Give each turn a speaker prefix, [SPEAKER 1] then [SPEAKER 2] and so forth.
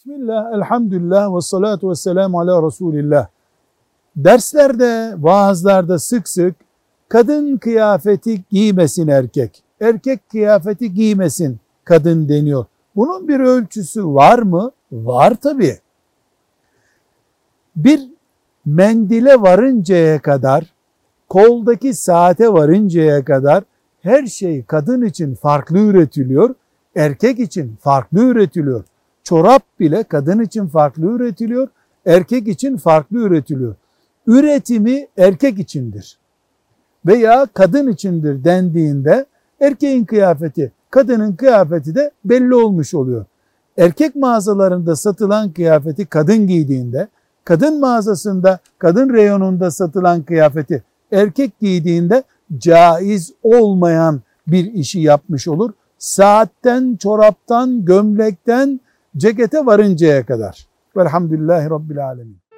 [SPEAKER 1] Bismillah, elhamdülillah ve salatu ve selamu ala Resulillah. Derslerde, vaazlarda sık sık kadın kıyafeti giymesin erkek, erkek kıyafeti giymesin kadın deniyor. Bunun bir ölçüsü var mı? Var tabii. Bir mendile varıncaya kadar, koldaki saate varıncaya kadar her şey kadın için farklı üretiliyor, erkek için farklı üretiliyor. Çorap bile kadın için farklı üretiliyor, erkek için farklı üretiliyor. Üretimi erkek içindir veya kadın içindir dendiğinde erkeğin kıyafeti, kadının kıyafeti de belli olmuş oluyor. Erkek mağazalarında satılan kıyafeti kadın giydiğinde, kadın mağazasında, kadın reyonunda satılan kıyafeti erkek giydiğinde caiz olmayan bir işi yapmış olur. Saatten, çoraptan, gömlekten, cekete varıncaya kadar. Velhamdülillahi Rabbil Alemin.